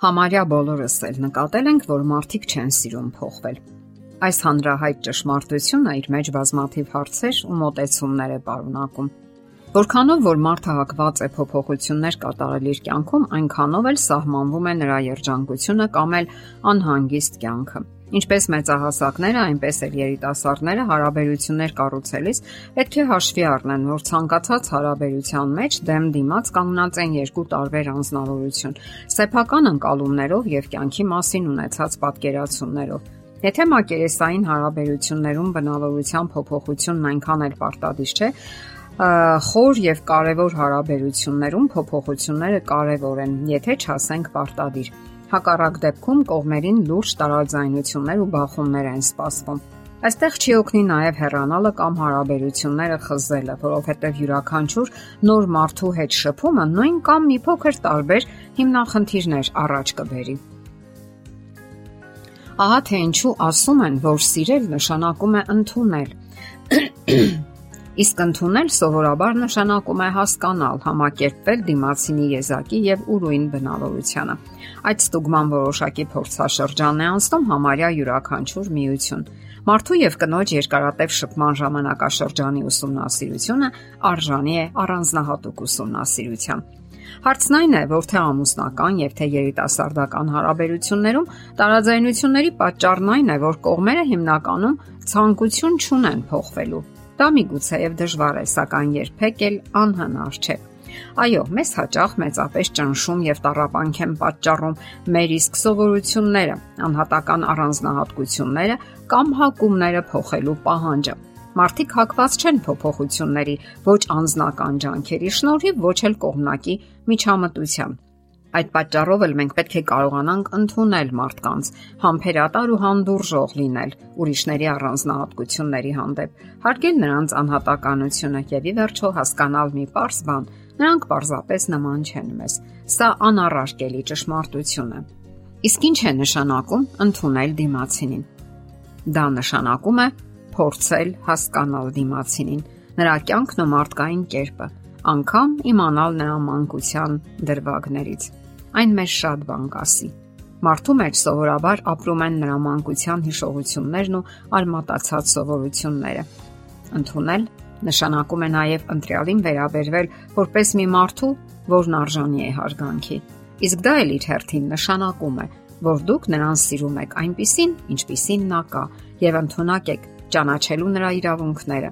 Համարյա բոլորս էլ նկատել ենք, որ մարդիկ չեն սիրում փոխվել։ Այս հանրահայտ ճշմարտությունը իր մեջ բազմաթիվ հարցեր ու մոտեցումներ է պարունակում։ Որքանով որ մարդը հակված է փոփոխություններ կատարել իր կյանքում, այնքանով էլ սահմանվում է նրա երջանկությունը կամ էլ անհանգիստ կյանքը։ Ինչպես մեծահասակները, այնպես էլ երիտասարդները հարաբերություններ կառուցելիս պետք է հաշվի առնեն, որ ցանկացած հարաբերության մեջ դեմ դիմաց կանգնած են երկու տարբեր անznավորություն՝ սեփական ընկալումներով եւ կյանքի մասին ունեցած պատկերացումներով։ Եթե մակերեսային հարաբերություններում բնավորության փոփոխությունն այնքան էլ պարտադիր չէ, խոր եւ կարեւոր հարաբերություններում փոփոխությունները կարեւոր են, եթե չասենք պարտադիր։ Հակառակ դեպքում կողմերին լուրջ տարաձայնություններ ու բախումներ են սպասվում։ Այստեղ չի օգնի նաև հեռանալը կամ հարաբերությունները խզելը, որովհետև յուրաքանչյուր նոր մարդու հետ շփումը նույն կամ մի փոքր տարբեր հիմնախնդիրներ առաջ կբերի։ Ահա թե ինչու ասում են, որ սիրել նշանակում է ընդունել։ Իսկ ընդունել սովորաբար նշանակում է հասկանալ, համակերպվել դիմացինի եզակի եւ ուրույն բնավորությանը։ Այդ ստուգման որոշակի փորձաշրջան է անցնում համարյա յուրաքանչյուր միություն։ Մարդու եւ կնոջ երկարատև շփման ժամանակաշրջանի ուսումնասիրությունը արժանի է առանձնահատուկ ուսումնասիրության։ Հարցն այն է, որ թե ամուսնական եւ թե երիտասարդական հարաբերություններում տարաձայնությունների պատճառն այն է, որ կողմերը հիմնականում ցանկություն չունեն փոխվելու Դա միգուցե եւ դժվար է, սակայն երբեք էլ անհնար չէ։ Այո, մեզ հաճախ մեծապես ճնշում եւ տարապանք են պատճառում մեր իսկ սովորությունները, անհատական առանձնահատկությունները կամ հակումները փոխելու պահանջը։ Մարդիկ հակված չեն փոփոխությունների ոչ անznական ջանքերի շնորհիվ, ոչ էլ կողմնակի միջամտության։ Այդ պատճառով էլ մենք պետք է կարողանանք ընդունել մարդկանց, համբերատար ու հանդուրժող լինել ուրիշների առանձնահատկությունների հանդեպ, հարգել նրանց անհատականությունը եւ ի վերջո հասկանալ մի པարս բան. նրանք պարզապես նման չեն մեզ։ Սա անառարկելի ճշմարտություն է։ Իսկ ինչ է նշանակում ընդունել դիմացինին։ Դա նշանակում է փորձել հասկանալ դիմացինին, նրա կյանքն ու մարդկային կերպը, անկամ իմանալ նրա մանկության դրվագներից այն մեզ շատ բան կասի։ Մարդու մեջ սովորաբար ապրում են նրա մանկության հիշողություններն ու արմատացած սովորությունները։ Ընթունել նշանակում է նաև ընտրյալին վերաբերվել որպես մի մարդու, որն արժանի է հարգանքի։ Իսկ դա էլ իր հերթին նշանակում է, որ դուք նրան սիրում եք այնպիսին, ինչպիսին նա կա, եւ ընդունակ եք ճանաչելու նրա իրավունքները։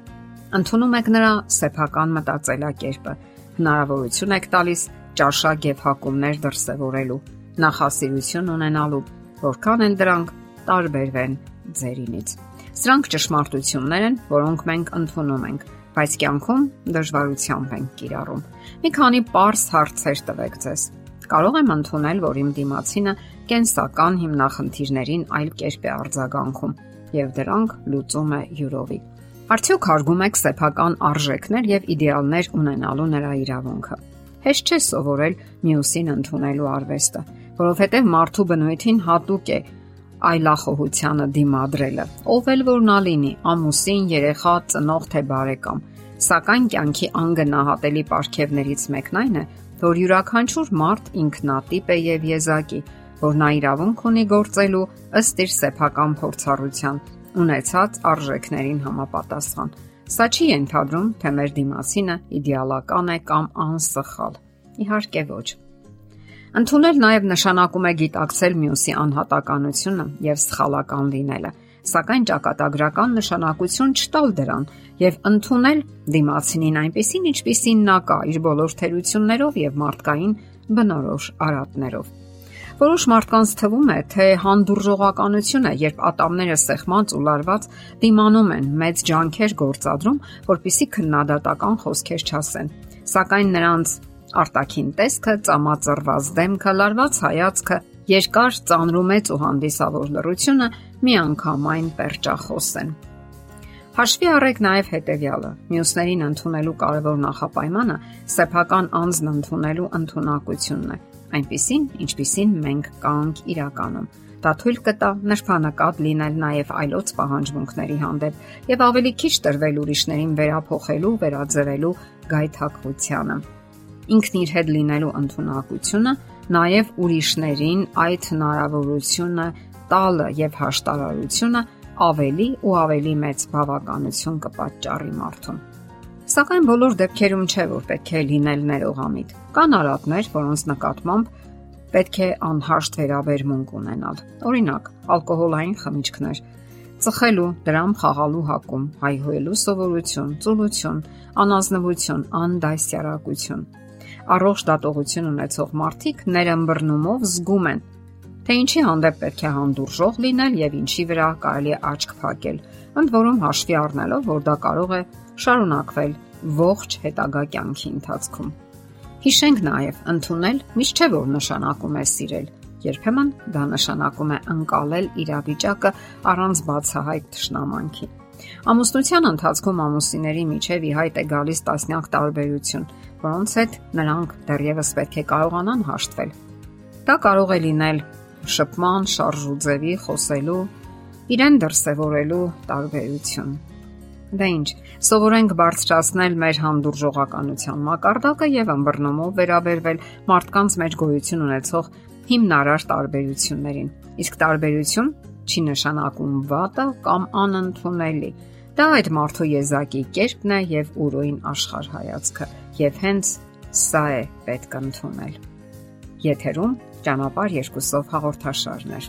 Ընթունում եք նրա սեփական մտածելակերպը, հնարավորություն եք տալիս ճաշակ եւ հակումներ դրսևորելու, նախասիրություն ունենալու, որքան են դրանք տարբերվեն ձերինից։ Սրանք ճշմարտություններ են, որոնք մենք ընդունում ենք, բայց կյանքում դժվարությամբ ենք կիրառում։ Մի քանի པարս հարցեր տվեք ձեզ։ Կարող եմ ընդունել, որ իմ դիմացինը կենսական հիմնախնդիրներին այլ կերպ է արձագանքում եւ դրանք լուծում է յուրովի։ Արդյոք հարգում եք սեփական արժեքներ եւ իդեալներ ունենալու նրա իրավունքը հեշտ չէ սովորել մյուսին ընդունելու արվեստը, որովհետև մարդու բնույթին հատուկ է այլախոհությանը դիմադրելը։ Ով էլ որ նա լինի, ամուսին, երեխա, ծնող թե բարեկամ, սակայն կյանքի անգնահատելի ապարքևներից մեկն այն է, որ յուրաքանչյուր մարդ ինքնատիպ է եւ եզակի, որ նա իրավունք ունի գործելու ըստ իր սեփական փորձառության ունեցած արժեքներին համապատասխան։ Սա չի ենթադրում, թե մեր դիմասինը իդեալական է կամ անսխալ։ Իհարկե ոչ։ Ընթունել նաև նշանակում է գիտակցել մյուսի անհատականությունը եւ սխալական լինելը, սակայն ճակատագրական նշանակություն չտալ դրան եւ ընդունել դիմացինին այնպեսին, ինչպեսին նա կա, իր բոլոր թերություններով եւ մարդկային բնորոշ արատներով։ Որոշ մարդկանց թվում է, թե հանդուրժողականություն է, երբ ատամները սեղմած ու լարված դիմանում են մեծ ջանքեր գործադրում, որpիսի քննադատական խոսքեր չասեն։ Սակայն նրանց արտաքին տեսքը, ծամածրված դեմքը, լարված հայացքը, երկար ծանրու մեծ ու հանդիսավոր լրությունը միանգամայն պերճախոս են։ Հաշվի առեք նաև հետևյալը. մյուսներին ընդունելու կարևոր նախապայմանը սեփական անձն ընդունելու ընդունակությունն է այնպիսին, ինչպիսին մենք կանք իրականում։ Դա թույլ կտա նշանակալ լինել նաև այլոց պահանջմունքների հանդեպ եւ ավելի քիչ տրվել ուրիշներին վերափոխելու, վերաձևելու գայթակղությանը։ Ինքն իր հետ լինելու ընդունակությունը նաև ուրիշներին այդ հնարավորությունը տալը եւ հաշտարարությունը ավելի ու ավելի մեծ բավականություն կպատճառի մարդուն։ Սակայն բոլոր դեպքերում չէ որ պետք է լինել ներողամիտ։ Կան արատներ, որոնց նկատմամբ պետք է անհաշտ վերաբերմունք ունենալ։ Օրինակ, ալկոհոլային խմիչքներ, ծխելու, դրամ խաղալու հակում, հայհոյելու սովորություն, ծուլություն, անազնվություն, անդասյարակություն։ Առողջ դատողություն ունեցող մարդիկ ներըմբռնումով զգում են, թե ինչի հանդեպ պետք է հանդուրժող լինել եւ ինչի վրա կարելի աչք փակել, ընդ որում հաշվի առնելով, որ դա կարող է շարունակվել ողջ հետագա կյանքի ընթացքում։ Հիշենք նաև, ընդունել միշտ չէ որ նշանակում է սիրել։ Երբեմն դա նշանակում է անցալել իրավիճակը առանց բացահայտ ճշնամանքի։ Ամուսնության ընթացքում ամուսինների միջև ի հայտ է գալիս տասնյակ տարբերություն, որոնց հետ նրանք դեռևս պետք է կարողանան հաշտվել։ Դա կարող է լինել շփման, շարժուձևի, խոսելու, իրեն դրսևորելու տարբերություն։ Դա ինչ, սովորենք բարձրացնել մեր հանդուրժողականության մակարդակը եւ ըմբռնումով վերաբերվել մարդկանց մեջ գոյություն ունեցող հիմնարար տարբերություններին։ Իսկ տարբերություն չի նշանակում վատը կամ անընդունելի։ Դա այդ մարդու եզակի կերպն է եւ ուրույն աշխարհայացքը, եւ հենց սա է պետք ընդունել։ Եթերում ճանապար երկուսով հաղորդաշարներ։